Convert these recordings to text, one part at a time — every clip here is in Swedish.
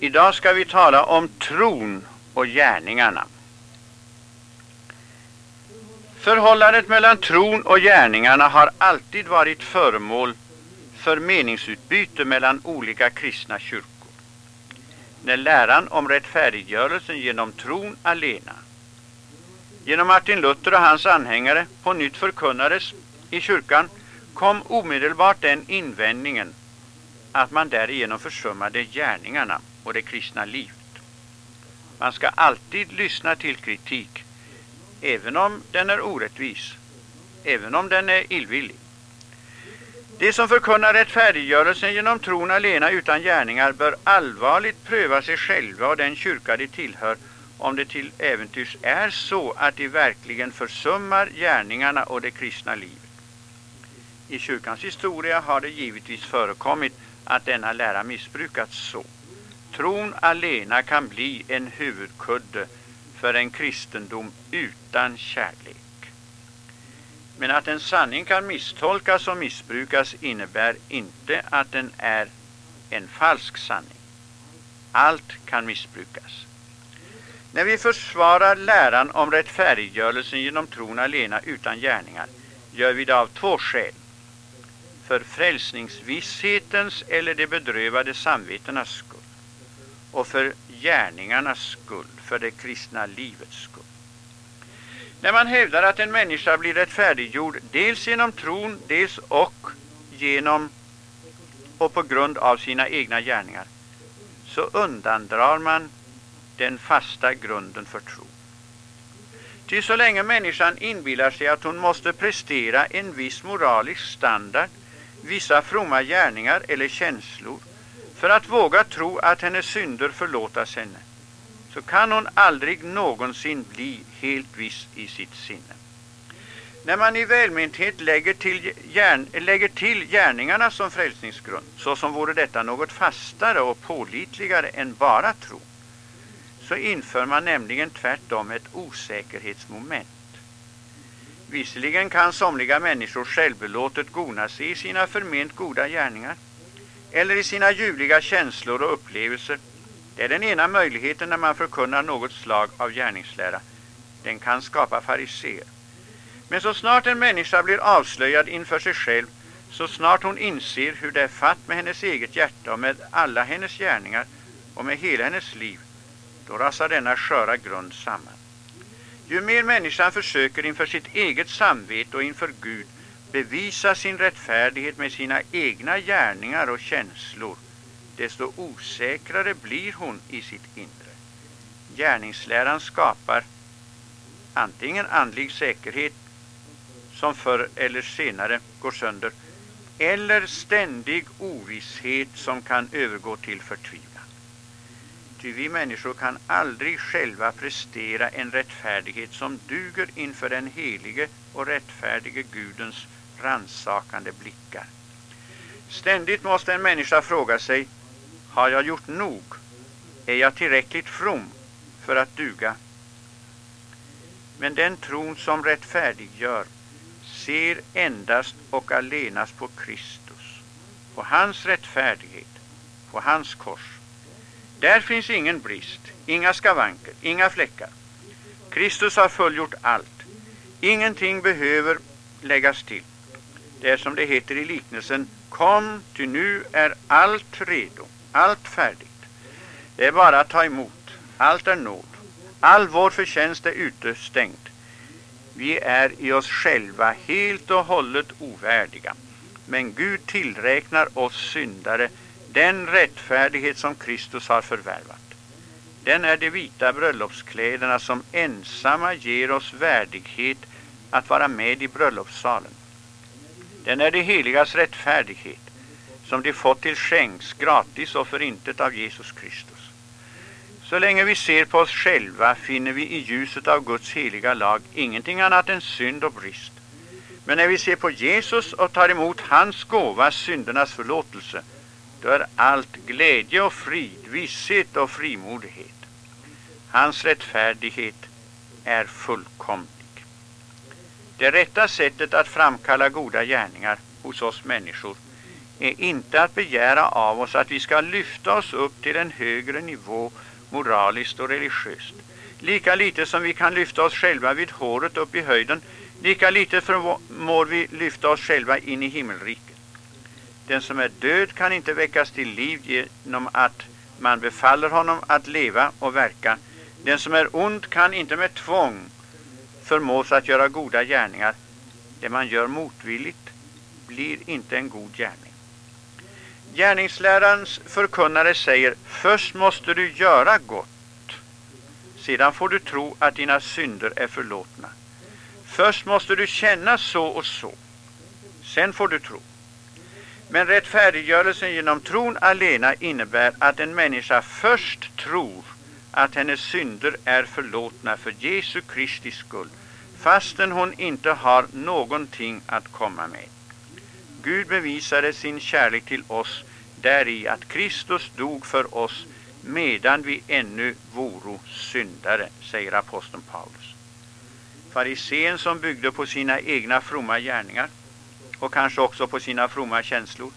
Idag ska vi tala om tron och gärningarna. Förhållandet mellan tron och gärningarna har alltid varit föremål för meningsutbyte mellan olika kristna kyrkor. När läran om rättfärdiggörelsen genom tron alena genom Martin Luther och hans anhängare på nytt förkunnades i kyrkan kom omedelbart den invändningen att man därigenom försummade gärningarna och det kristna livet. Man ska alltid lyssna till kritik, även om den är orättvis, även om den är illvillig. De som förkunnar rättfärdiggörelsen genom tron alena utan gärningar bör allvarligt pröva sig själva och den kyrka de tillhör om det till äventyrs är så att de verkligen försummar gärningarna och det kristna livet. I kyrkans historia har det givetvis förekommit att denna lära missbrukats så. Tron alena kan bli en huvudkudde för en kristendom utan kärlek. Men att en sanning kan misstolkas och missbrukas innebär inte att den är en falsk sanning. Allt kan missbrukas. När vi försvarar läran om rättfärdiggörelsen genom tron alena utan gärningar gör vi det av två skäl. För frälsningsvisshetens eller de bedrövade samvetenas skull och för gärningarnas skull, för det kristna livets skull. När man hävdar att en människa blir rättfärdiggjord dels genom tron, dels och genom och på grund av sina egna gärningar, så undandrar man den fasta grunden för tro. Ty så länge människan inbillar sig att hon måste prestera en viss moralisk standard, vissa fromma gärningar eller känslor för att våga tro att hennes synder förlåtas henne, så kan hon aldrig någonsin bli helt viss i sitt sinne. När man i välmenthet lägger till, gärn, lägger till gärningarna som frälsningsgrund, så som vore detta något fastare och pålitligare än bara tro, så inför man nämligen tvärtom ett osäkerhetsmoment. Visserligen kan somliga människor självbelåtet gona sig i sina förment goda gärningar eller i sina ljuvliga känslor och upplevelser. Det är den ena möjligheten när man förkunnar något slag av gärningslära. Den kan skapa fariser. Men så snart en människa blir avslöjad inför sig själv, så snart hon inser hur det är fatt med hennes eget hjärta och med alla hennes gärningar och med hela hennes liv, då rasar denna sköra grund samman. Ju mer människan försöker inför sitt eget samvete och inför Gud bevisa sin rättfärdighet med sina egna gärningar och känslor, desto osäkrare blir hon i sitt inre. Gärningsläran skapar antingen andlig säkerhet som förr eller senare går sönder eller ständig ovisshet som kan övergå till förtvivlan. Ty vi människor kan aldrig själva prestera en rättfärdighet som duger inför den helige och rättfärdige Gudens rannsakande blickar. Ständigt måste en människa fråga sig, har jag gjort nog? Är jag tillräckligt from för att duga? Men den tron som rättfärdiggör ser endast och allenast på Kristus, på hans rättfärdighet, på hans kors. Där finns ingen brist, inga skavanker, inga fläckar. Kristus har fullgjort allt. Ingenting behöver läggas till. Det är som det heter i liknelsen, kom, ty nu är allt redo, allt färdigt. Det är bara att ta emot, allt är nåd. All vår förtjänst är utestängd. Vi är i oss själva helt och hållet ovärdiga. Men Gud tillräknar oss syndare den rättfärdighet som Kristus har förvärvat. Den är de vita bröllopskläderna som ensamma ger oss värdighet att vara med i bröllopssalen. Den är de heligas rättfärdighet som de fått till skänks gratis och för intet av Jesus Kristus. Så länge vi ser på oss själva finner vi i ljuset av Guds heliga lag ingenting annat än synd och brist. Men när vi ser på Jesus och tar emot hans gåva, syndernas förlåtelse, då är allt glädje och frid, visshet och frimodighet. Hans rättfärdighet är fullkomlig. Det rätta sättet att framkalla goda gärningar hos oss människor är inte att begära av oss att vi ska lyfta oss upp till en högre nivå moraliskt och religiöst. Lika lite som vi kan lyfta oss själva vid håret upp i höjden, lika lite förmår vi lyfta oss själva in i himmelriket. Den som är död kan inte väckas till liv genom att man befaller honom att leva och verka. Den som är ond kan inte med tvång förmås att göra goda gärningar. Det man gör motvilligt blir inte en god gärning. Gärningslärarens förkunnare säger först måste du göra gott. Sedan får du tro att dina synder är förlåtna. Först måste du känna så och så. Sen får du tro. Men rättfärdiggörelsen genom tron alena innebär att en människa först tror att hennes synder är förlåtna för Jesu Kristi skull, fastän hon inte har någonting att komma med. Gud bevisade sin kärlek till oss däri att Kristus dog för oss medan vi ännu voro syndare, säger aposteln Paulus. Farisén som byggde på sina egna fromma gärningar och kanske också på sina fromma känslor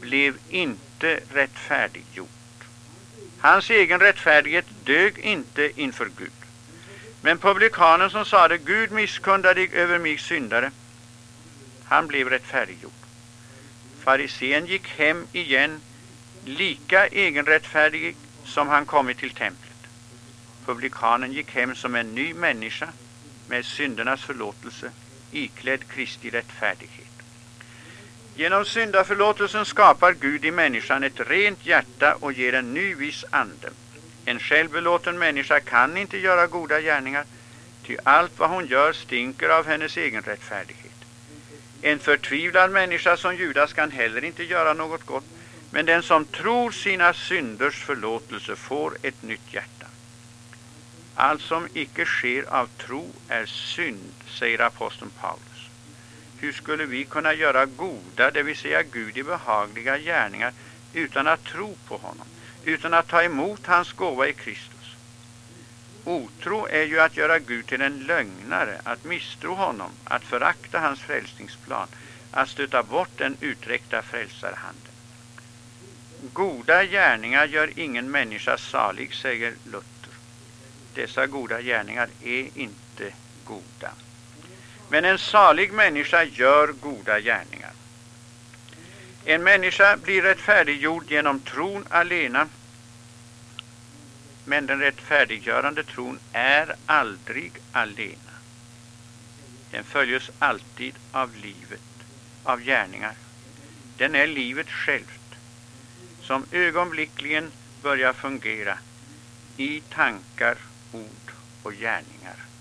blev inte rättfärdiggjord. Hans egen rättfärdighet dög inte inför Gud. Men publikanen som sade Gud misskunda dig över mig syndare, han blev rättfärdiggjord. Farisén gick hem igen lika egenrättfärdig som han kommit till templet. Publikanen gick hem som en ny människa med syndernas förlåtelse, iklädd Kristi rättfärdighet. Genom syndaförlåtelsen skapar Gud i människan ett rent hjärta och ger en ny viss ande. En självbelåten människa kan inte göra goda gärningar, ty allt vad hon gör stinker av hennes egen rättfärdighet. En förtvivlad människa som Judas kan heller inte göra något gott, men den som tror sina synders förlåtelse får ett nytt hjärta. Allt som icke sker av tro är synd, säger aposteln Paulus. Hur skulle vi kunna göra goda, det vill säga Gud i behagliga gärningar, utan att tro på honom, utan att ta emot hans gåva i Kristus? Otro är ju att göra Gud till en lögnare, att misstro honom, att förakta hans frälsningsplan, att stöta bort den uträckta frälsarhanden. Goda gärningar gör ingen människa salig, säger Luther. Dessa goda gärningar är inte goda. Men en salig människa gör goda gärningar. En människa blir rättfärdiggjord genom tron alena men den rättfärdiggörande tron är aldrig alena. Den följs alltid av livet, av gärningar. Den är livet självt som ögonblickligen börjar fungera i tankar, ord och gärningar.